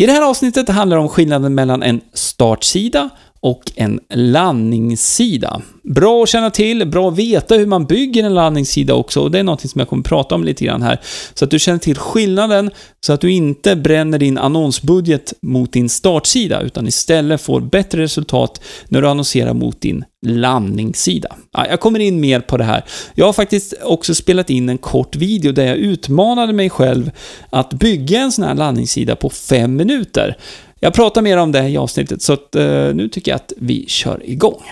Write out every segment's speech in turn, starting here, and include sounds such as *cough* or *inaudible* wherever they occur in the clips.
I det här avsnittet handlar det om skillnaden mellan en startsida och en landningssida. Bra att känna till, bra att veta hur man bygger en landningssida också och det är något som jag kommer att prata om lite grann här. Så att du känner till skillnaden så att du inte bränner din annonsbudget mot din startsida utan istället får bättre resultat när du annonserar mot din landningssida. Ja, jag kommer in mer på det här. Jag har faktiskt också spelat in en kort video där jag utmanade mig själv att bygga en sån här landningssida på fem minuter. Jag pratar mer om det i avsnittet, så att, eh, nu tycker jag att vi kör igång.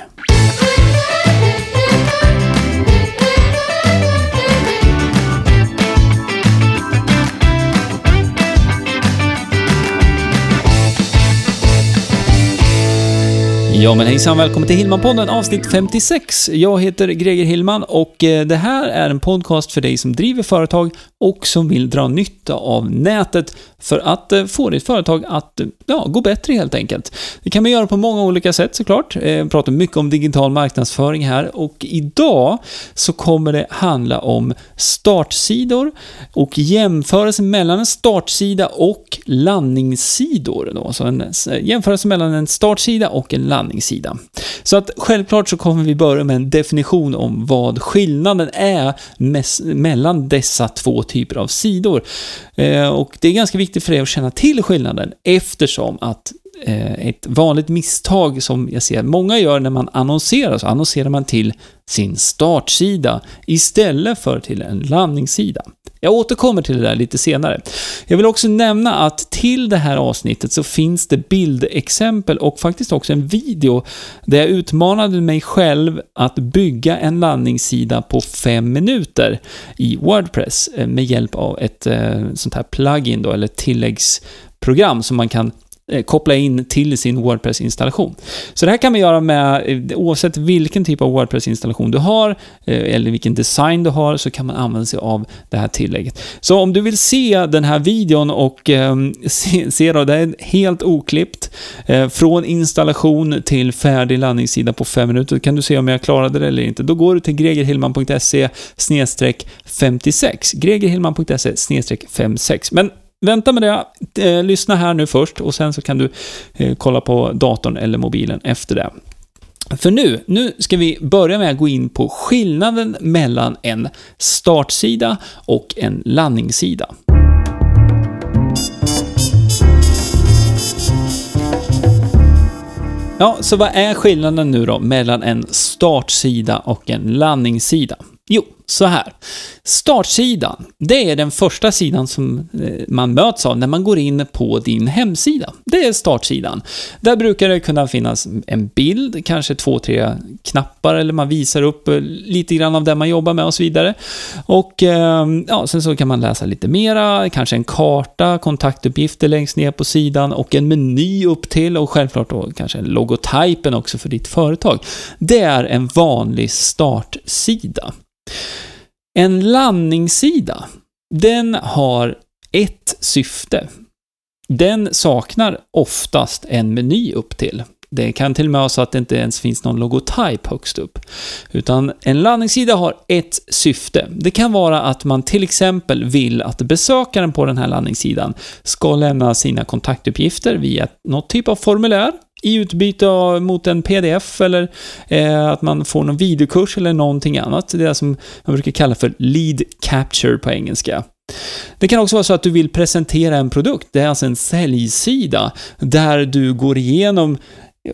Ja men hejsan, välkommen till Hillman-podden avsnitt 56. Jag heter Greger Hillman och eh, det här är en podcast för dig som driver företag och som vill dra nytta av nätet för att eh, få ditt företag att eh, ja, gå bättre helt enkelt. Det kan man göra på många olika sätt såklart. Jag pratar mycket om digital marknadsföring här och idag så kommer det handla om startsidor och jämförelse mellan en startsida och landningssidor. Då. Så en jämförelse mellan en startsida och en landningssida sanningssida. Så att självklart så kommer vi börja med en definition om vad skillnaden är mellan dessa två typer av sidor. Eh, och det är ganska viktigt för dig att känna till skillnaden eftersom att Eh, ett vanligt misstag som jag ser många gör när man annonserar, så annonserar man till sin startsida istället för till en landningssida. Jag återkommer till det där lite senare. Jag vill också nämna att till det här avsnittet så finns det bildexempel och faktiskt också en video där jag utmanade mig själv att bygga en landningssida på fem minuter i Wordpress eh, med hjälp av ett eh, sånt här plugin då, eller tilläggsprogram som man kan Eh, koppla in till sin Wordpress-installation. Så det här kan man göra med, eh, oavsett vilken typ av Wordpress-installation du har, eh, eller vilken design du har, så kan man använda sig av det här tillägget. Så om du vill se den här videon och ehm, *laughs* se, se då, det är helt oklippt, från installation till färdig landningssida på fem minuter, kan du se om jag klarade det eller inte. Då går du till gregerhillman.se 56, gregerhillman.se 56. Men vänta med det. Eh, lyssna här nu först och sen så kan du eh, kolla på datorn eller mobilen efter det. För nu, nu ska vi börja med att gå in på skillnaden mellan en startsida och en landningssida. Ja, så vad är skillnaden nu då mellan en startsida och en landningssida? Jo, så här. Startsidan, det är den första sidan som eh, man möts av när man går in på din hemsida. Det är startsidan. Där brukar det kunna finnas en bild, kanske två, tre knappar, eller man visar upp eh, lite grann av det man jobbar med och så vidare. Och ehm, ja, sen så kan man läsa lite mera, kanske en karta, kontaktuppgifter längst ner på sidan och en meny upp till och självklart då kanske logotypen också för ditt företag. Det är en vanlig startsida. En landningssida, den har ett syfte. Den saknar oftast en meny upp till. Det kan till och med vara så att det inte ens finns någon logotyp högst upp. Utan en landningssida har ett syfte. Det kan vara att man till exempel vill att besökaren på den här landningssidan ska lämna sina kontaktuppgifter via något typ av formulär i utbyte mot en pdf eller eh, att man får någon videokurs eller någonting annat. Det är det som man brukar kalla för lead capture på engelska. Det kan också vara så att du vill presentera en produkt. Det är alltså en säljsida där du går igenom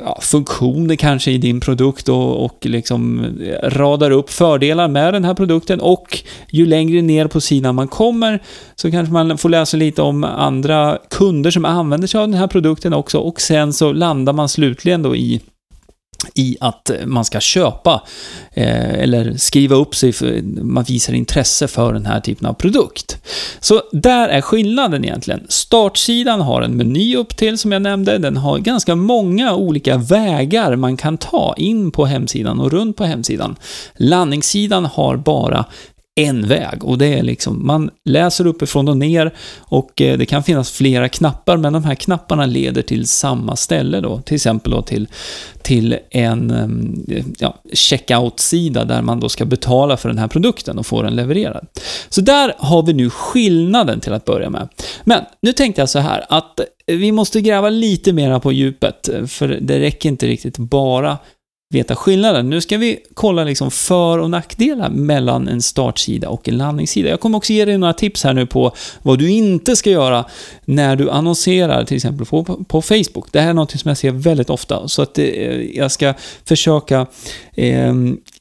ja, funktioner kanske i din produkt och, och liksom eh, radar upp fördelar med den här produkten. Och ju längre ner på sidan man kommer så kanske man får läsa lite om andra kunder som använder sig av den här produkten också. Och sen så landar man slutligen då i i att man ska köpa eh, eller skriva upp sig, för man visar intresse för den här typen av produkt. Så där är skillnaden egentligen. Startsidan har en meny upp till som jag nämnde, den har ganska många olika vägar man kan ta in på hemsidan och runt på hemsidan. Landningssidan har bara en väg och det är liksom, man läser uppifrån och ner och eh, det kan finnas flera knappar men de här knapparna leder till samma ställe då, till exempel då till, till en ehm, ja, checkout-sida där man då ska betala för den här produkten och få den levererad. Så där har vi nu skillnaden till att börja med. Men nu tänkte jag så här att eh, vi måste gräva lite mera på djupet eh, för det räcker inte riktigt bara veta skillnaden. Nu ska vi kolla liksom för och nackdelar mellan en startsida och en landningssida. Jag kommer också ge dig några tips här nu på vad du inte ska göra när du annonserar till exempel på, på Facebook. Det här är något som jag ser väldigt ofta, så att eh, jag ska försöka eh,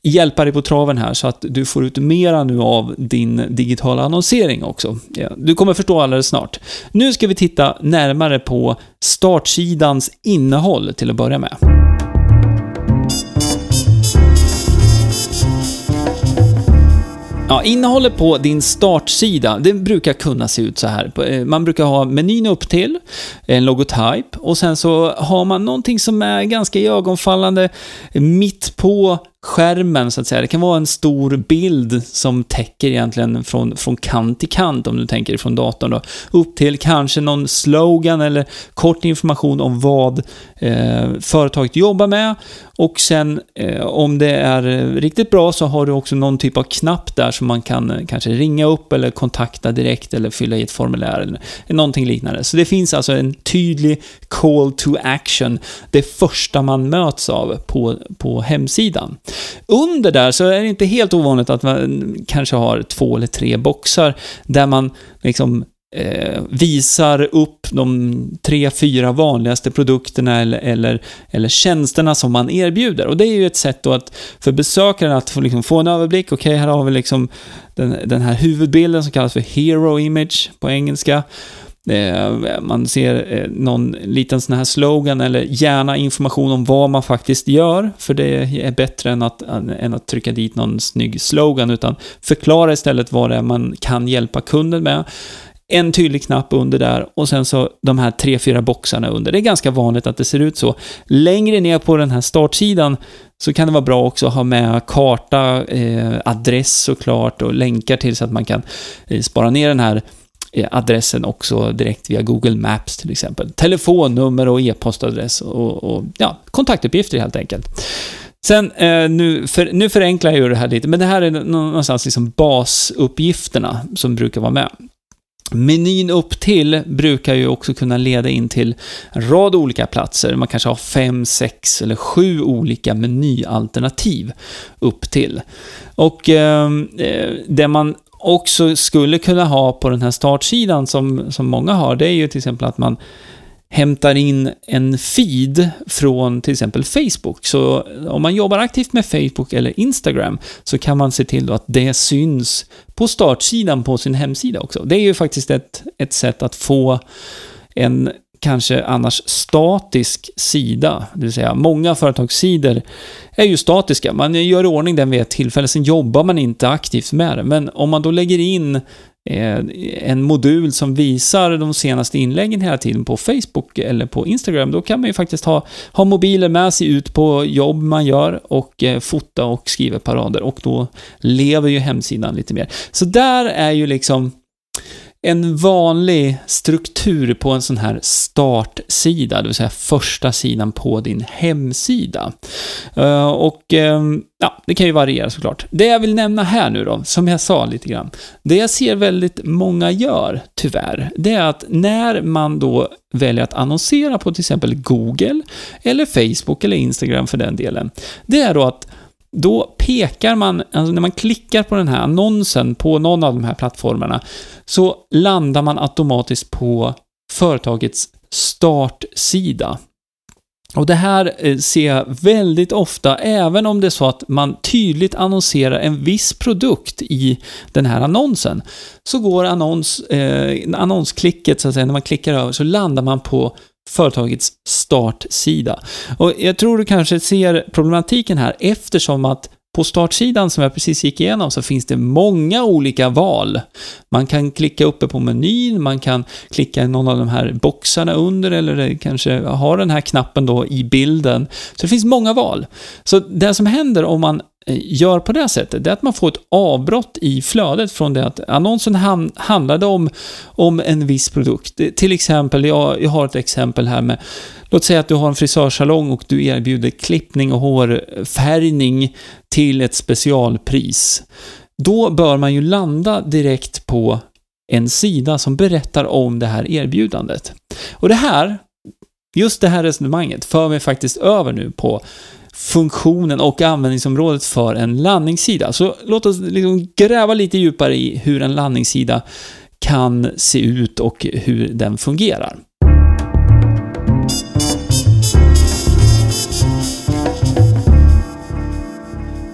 hjälpa dig på traven här så att du får ut mera nu av din digitala annonsering också. Ja, du kommer förstå alldeles snart. Nu ska vi titta närmare på startsidans innehåll till att börja med. Ja, innehållet på din startsida, det brukar kunna se ut så här. Eh, man brukar ha menyn upp till, en logotyp och sen så har man någonting som är ganska ögonfallande mitt på skärmen så att säga. Det kan vara en stor bild som täcker egentligen från, från kant till kant om du tänker från datorn då. Upp till kanske någon slogan eller kort information om vad eh, företaget jobbar med. Och sen eh, om det är eh, riktigt bra så har du också någon typ av knapp där som man kan eh, kanske ringa upp eller kontakta direkt eller fylla i ett formulär eller någonting liknande. Så det finns alltså en tydlig call to action, det första man möts av på, på hemsidan. Under där så är det inte helt ovanligt att man kanske har två eller tre boxar där man liksom eh, visar upp de tre, fyra vanligaste produkterna eller, eller, eller tjänsterna som man erbjuder. Och det är ju ett sätt då att för besökaren att få, liksom, få en överblick. Okej, okay, här har vi liksom den, den här huvudbilden som kallas för Hero Image på engelska. Eh, man ser eh, någon liten sån här slogan eller gärna information om vad man faktiskt gör, för det är bättre än att, än att trycka dit någon snygg slogan, utan förklara istället vad det är man kan hjälpa kunden med. En tydlig knapp under där och sen så de här tre, fyra boxarna under. Det är ganska vanligt att det ser ut så. Längre ner på den här startsidan så kan det vara bra också att ha med karta, eh, adress såklart och länkar till så att man kan eh, spara ner den här Eh, Eh, adressen också direkt via Google Maps till exempel. Telefonnummer och e-postadress och, och ja, kontaktuppgifter helt enkelt. Sen, eh, nu, för, nu förenklar jag ju det här lite, men det här är någonstans liksom basuppgifterna som brukar vara med. Menyn upp till brukar ju också kunna leda in till en rad olika platser. Man kanske har fem, sex eller sju olika menyalternativ upp till. Och eh, eh det man också skulle kunna ha på den här startsidan som, som många har, det är ju till exempel att man hämtar in en feed från till exempel Facebook. Så om man jobbar aktivt med Facebook eller Instagram så kan man se till att det syns på startsidan på sin hemsida också. Det är ju faktiskt ett, ett sätt att få en kanske annars statisk sida, det vill säga många företagssidor är ju statiska. Man gör i ordning den vid ett tillfälle, sen jobbar man inte aktivt med det. Men om man då lägger in eh, en modul som visar de senaste inläggen hela tiden på Facebook eller på Instagram, då kan man ju faktiskt ha, ha mobiler med sig ut på jobb man gör och eh, fota och skriva parader och då lever ju hemsidan lite mer. Så där är ju liksom en vanlig struktur på en sån här startsida, det vill säga första sidan på din hemsida. Eh, och ehm, ja, det kan ju variera såklart. Det jag vill nämna här nu då, som jag sa lite grann, det jag ser väldigt många gör, tyvärr, det är att när man då väljer att annonsera på till exempel Google, eller Facebook eller Instagram för den delen, det är då att då pekar man, alltså när man klickar på den här annonsen på någon av de här plattformarna, så landar man automatiskt på företagets startsida. Och det här eh, ser jag väldigt ofta, även om det är så att man tydligt annonserar en viss produkt i den här annonsen, så går annons, eh, annonsklicket, så att säga, när man klickar över, så landar man på företagets startsida. Och jag tror du kanske ser problematiken här eftersom att på startsidan som jag precis gick igenom så finns det många olika val. Man kan klicka uppe på menyn, man kan klicka i någon av de här boxarna under eller kanske ha den här knappen då i bilden. Så det finns många val. Så det som händer om man gör på det sättet, det är att man får ett avbrott i flödet från det att annonsen handlade om, om en viss produkt. Till exempel, jag, jag har ett exempel här med Låt säga att du har en frisörsalong och du erbjuder klippning och hårfärgning till ett specialpris. Då bör man ju landa direkt på en sida som berättar om det här erbjudandet. Och det här, just det här resonemanget, för mig faktiskt över nu på funktionen och användningsområdet för en landningssida. Så låt oss liksom gräva lite djupare i hur en landningssida kan se ut och hur den fungerar.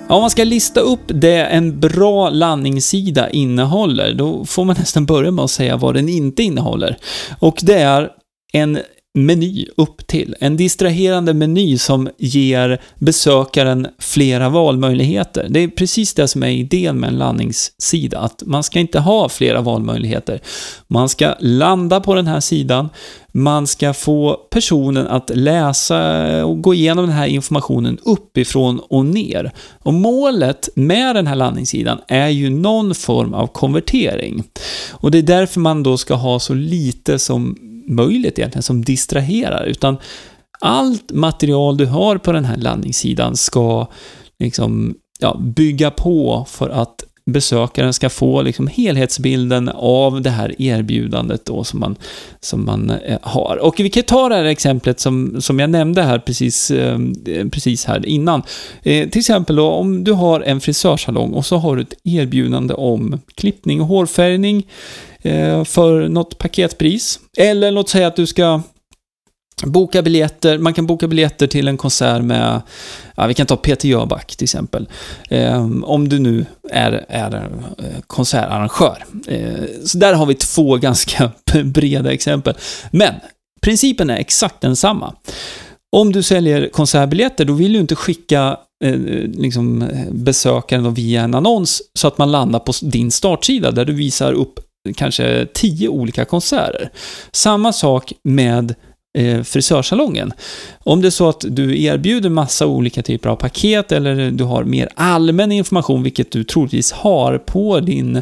Ja, Om man ska lista upp det en bra landningssida innehåller, då får man nästan börja med att säga vad den inte innehåller. Och det är en meny upp till. En distraherande meny som ger besökaren flera valmöjligheter. Det är precis det som är idén med en landningssida, att man ska inte ha flera valmöjligheter. Man ska landa på den här sidan, man ska få personen att läsa och gå igenom den här informationen uppifrån och ner. Och målet med den här landningssidan är ju någon form av konvertering. Och det är därför man då ska ha så lite som möjligt egentligen som distraherar, utan allt material du har på den här landningssidan ska liksom, ja, bygga på för att besökaren ska få liksom helhetsbilden av det här erbjudandet då som man, som man eh, har. Och vi kan ta det här exemplet som, som jag nämnde här precis, eh, precis här innan. Eh, till exempel då, om du har en frisörsalong och så har du ett erbjudande om klippning och hårfärgning Eh, för något paketpris. Eller låt säga att du ska boka biljetter, man kan boka biljetter till en konsert med, ja, vi kan ta Peter Jöback till exempel. Eh, om du nu är, är eh, konsertarrangör. Eh, så där har vi två *laughs* ganska breda exempel. Men principen är exakt densamma. Om du säljer konsertbiljetter, då vill du inte skicka eh, liksom, besökaren via en annons så att man landar på din startsida där du visar upp kanske tio olika konserter. Samma sak med eh, frisörsalongen. Om det är så att du erbjuder massa olika typer av paket eller du har mer allmän information, vilket du troligtvis har på din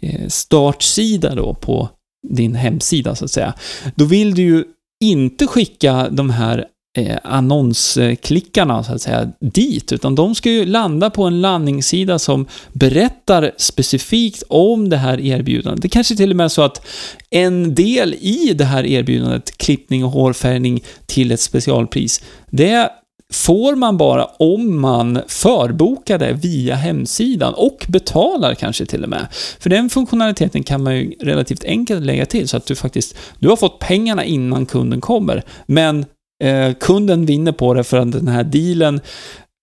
eh, startsida då, på din hemsida så att säga, då vill du ju inte skicka de här eh, annonsklickarna så att säga dit, utan de ska ju landa på en landningssida som berättar specifikt om det här erbjudandet. Det kanske till och med är så att en del i det här erbjudandet, klippning och hårfärgning till ett specialpris, det får man bara om man förbokar det via hemsidan och betalar kanske till och med. För den funktionaliteten kan man ju relativt enkelt lägga till så att du faktiskt, du har fått pengarna innan kunden kommer, men eh, kunden vinner på det för att den här dealen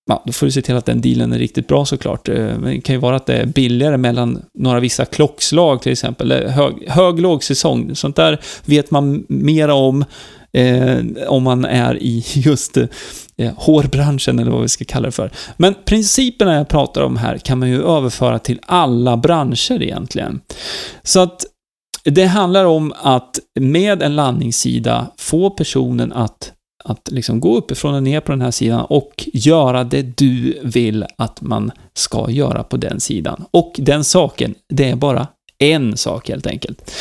Ja, då får du se till att den dealen är riktigt bra såklart. Eh, Det kan ju vara att det är billigare mellan några vissa klockslag till exempel. Eh, hög, hög lågsäsong. Sånt där vet man mera om eh, om man är i just eh, hårbranschen eller vad vi ska kalla det för. Men principerna jag pratar om här kan man ju överföra till alla branscher egentligen. Så att det handlar om att med en landningssida få personen att att liksom gå uppifrån och ner på den här sidan och göra det du vill att man ska göra på den sidan. Och den saken, det är bara en sak helt enkelt.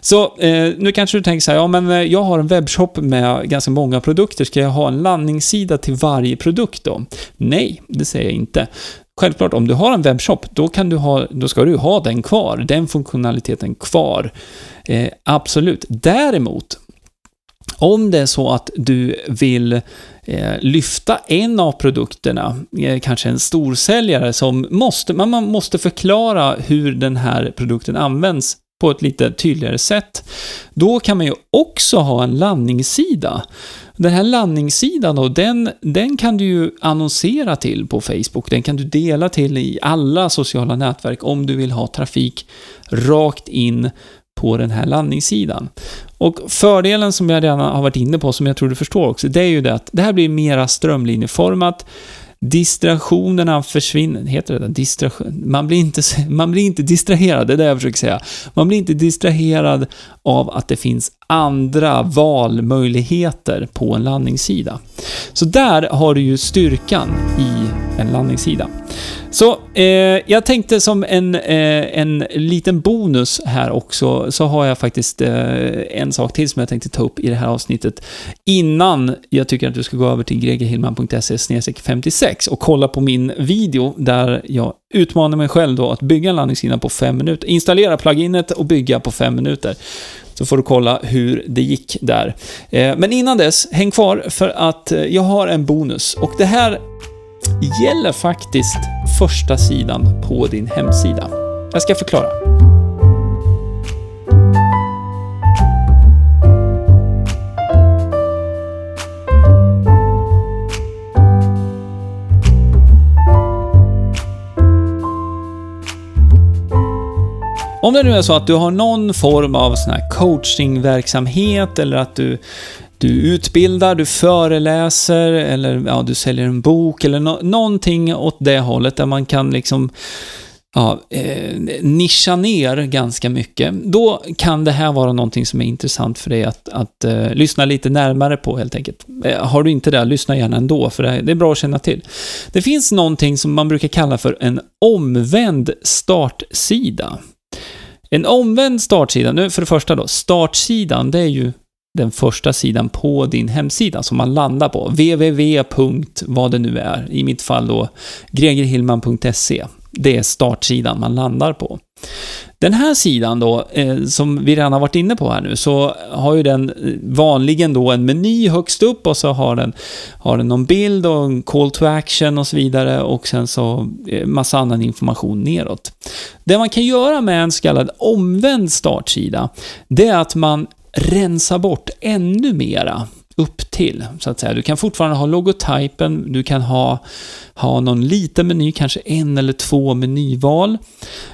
Så eh, nu kanske du tänker så här, ja men eh, jag har en webbshop med ganska många produkter, ska jag ha en landningssida till varje produkt då? Nej, det säger jag inte. Självklart, om du har en webbshop, då, kan du ha, då ska du ha den kvar, den funktionaliteten kvar. Eh, absolut. Däremot, om det är så att du vill eh, lyfta en av produkterna, eh, kanske en storsäljare som måste, man, man måste förklara hur den här produkten används på ett lite tydligare sätt. Då kan man ju också ha en landningssida. Den här landningssidan då, den, den kan du ju annonsera till på Facebook. Den kan du dela till i alla sociala nätverk om du vill ha trafik rakt in på den här landningssidan. Och fördelen som jag redan har varit inne på, som jag tror du förstår också, det är ju det att det här blir mera strömlinjeformat. Distraktionerna försvinner, heter det Distraktion? Man blir, inte, man blir inte distraherad, det är det jag försöker säga. Man blir inte distraherad av att det finns andra valmöjligheter på en landningssida. Så där har du ju styrkan i en landningssida. Så eh, jag tänkte som en, eh, en liten bonus här också, så har jag faktiskt eh, en sak till som jag tänkte ta upp i det här avsnittet. Innan jag tycker att du ska gå över till gregerhillman.se 56 och kolla på min video där jag utmanar mig själv då att bygga en landningssida på fem minuter. Installera pluginet och bygga på fem minuter. Så får du kolla hur det gick där. Eh, men innan dess, häng kvar för att eh, jag har en bonus. Och det här gäller faktiskt första sidan på din hemsida. Jag ska förklara. Om det nu är så att du har någon form av sån här coachingverksamhet eller att du du utbildar, du föreläser eller ja, du säljer en bok eller no någonting åt det hållet där man kan liksom ja, eh, nischa ner ganska mycket. Då kan det här vara någonting som är intressant för dig att, att eh, lyssna lite närmare på helt enkelt. Eh, har du inte det, lyssna gärna ändå, för det, det är bra att känna till. Det finns någonting som man brukar kalla för en omvänd startsida. En omvänd startsida, nu för det första då, startsidan, det är ju den första sidan på din hemsida som man landar på. www. vad det nu är. I mitt fall då gregerhillman.se. Det är startsidan man landar på. Den här sidan då, eh, som vi redan har varit inne på här nu, så har ju den eh, vanligen då en meny högst upp och så har den, har den någon bild och en call to action och så vidare och sen så eh, massa annan information neråt. Det man kan göra med en så kallad omvänd startsida, det är att man rensa bort ännu mera upp till, så att säga. Du kan fortfarande ha logotypen, du kan ha, ha någon liten meny, kanske en eller två menyval.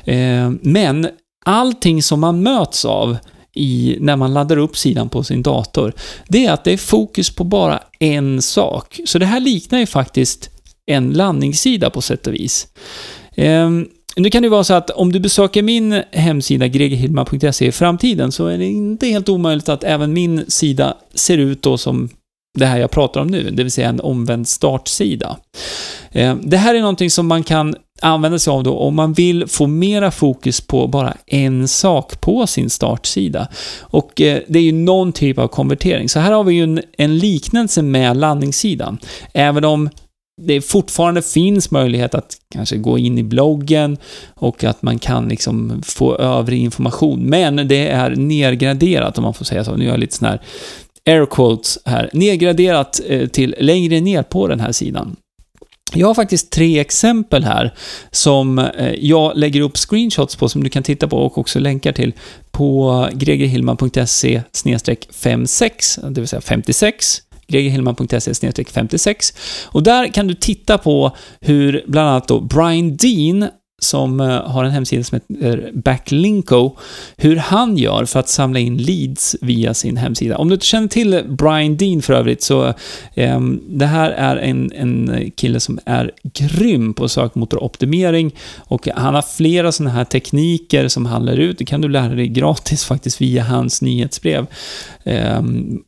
Eh, men allting som man möts av i, när man laddar upp sidan på sin dator, det är att det är fokus på bara en sak. Så det här liknar ju faktiskt en landningssida på sätt och vis. Eh, nu kan det vara så att om du besöker min hemsida gregerhilma.se i framtiden så är det inte helt omöjligt att även min sida ser ut då som det här jag pratar om nu, det vill säga en omvänd startsida. Eh, det här är någonting som man kan använda sig av då om man vill få mera fokus på bara en sak på sin startsida. Och eh, det är ju någon typ av konvertering. Så här har vi ju en, en liknelse med landningssidan. Även om det fortfarande finns möjlighet att kanske gå in i bloggen och att man kan liksom få övrig information. Men det är nedgraderat, om man får säga så. Nu gör jag lite sån här air quotes här. Nedgraderat eh, till längre ner på den här sidan. Jag har faktiskt tre exempel här som eh, jag lägger upp screenshots på som du kan titta på och också länkar till på gregerhillman.se 56, det vill säga 56 gregerhillman.se 56 och där kan du titta på hur bland annat då Brian Dean som eh, har en hemsida som heter Backlinko, hur han gör för att samla in leads via sin hemsida. Om du inte känner till Brian Dean för övrigt, så eh, det här är en, en kille som är grym på sökmotoroptimering och han har flera sådana här tekniker som han lär ut. Det kan du lära dig gratis faktiskt via hans nyhetsbrev. Eh,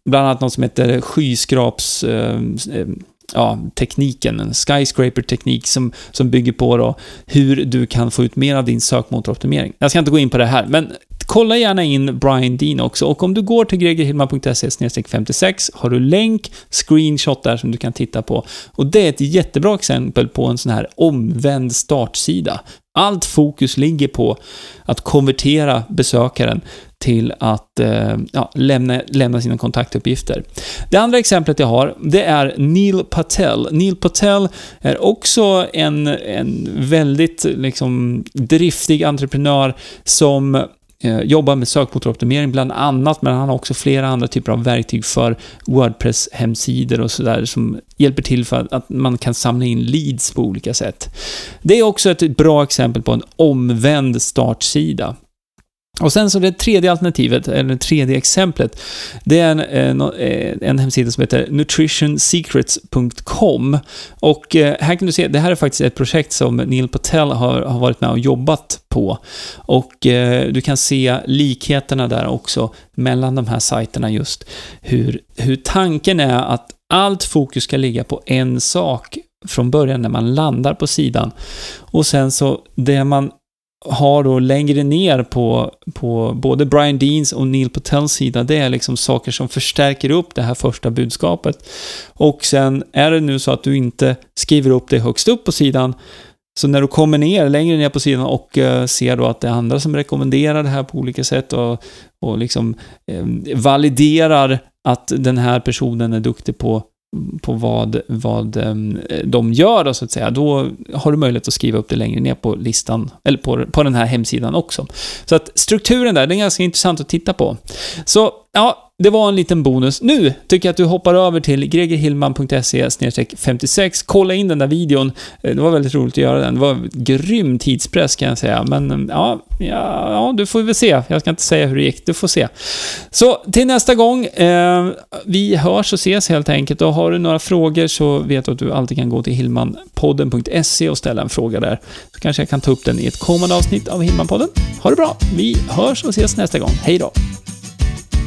bland annat något som heter skyskraps... Eh, ehm, ja, tekniken, en skyscraper-teknik som, som bygger på då hur du kan få ut mer av din sökmotoroptimering. Jag ska inte gå in på det här, men kolla gärna in Brian Dean också. Och om du går till gregerhillman.se 56 har du länk, screenshot där som du kan titta på. Och det är ett jättebra exempel på en sån här omvänd startsida. Allt fokus ligger på att konvertera besökaren till att eh, ja, lämna, lämna sina kontaktuppgifter. Det andra exemplet jag har, det är Neil Patel. Neil Patel är också en, en väldigt liksom, driftig entreprenör som eh, jobbar med sökmotoroptimering bland annat, men han har också flera andra typer av verktyg för Wordpress-hemsidor och sådär som hjälper till för att man kan samla in leads på olika sätt. Det är också ett bra exempel på en omvänd startsida. Och sen så det tredje alternativet, eller det tredje exemplet, det är en, eh, en, eh, en hemsida som heter nutritionsecrets.com. Och eh, här kan du se, det här är faktiskt ett projekt som Neil Patel har, har varit med och jobbat på. Och du kan se likheterna där också mellan de här sajterna just hur, hur tanken är att allt fokus ska ligga på en sak från början när man landar på sidan. Och sen så det man har då längre ner på, på både Brian Deans och Neil Patels sida, det är liksom saker som förstärker upp det här första budskapet. Och sen är det nu så att du inte skriver upp det högst upp på sidan, så när du kommer ner, längre ner på sidan och eh, ser då att det är andra som rekommenderar det här på olika sätt och, och liksom eh, validerar att den här personen är duktig på på vad, vad ehm, de gör, då, så att säga, då har du möjlighet att skriva upp det längre ner på listan, eller på, på den här hemsidan också. Så att strukturen där, den är ganska intressant att titta på. Så, ja, det var en liten bonus. Nu tycker jag att du hoppar över till gregerhillman.se 56. Kolla in den där videon. Eh, det var väldigt roligt att göra den. Det var grym tidspress kan jag säga. Men mm, ja, ja, ja, du får väl se. Jag ska inte säga hur det gick. Du får se. Så till nästa gång. Eh, vi hörs och ses helt enkelt. Och har du några frågor så vet du att du alltid kan gå till hillmanpodden.se och ställa en fråga där. Så kanske jag kan ta upp den i ett kommande avsnitt av Hillmanpodden. Ha det bra. Vi hörs och ses nästa gång. Hej då!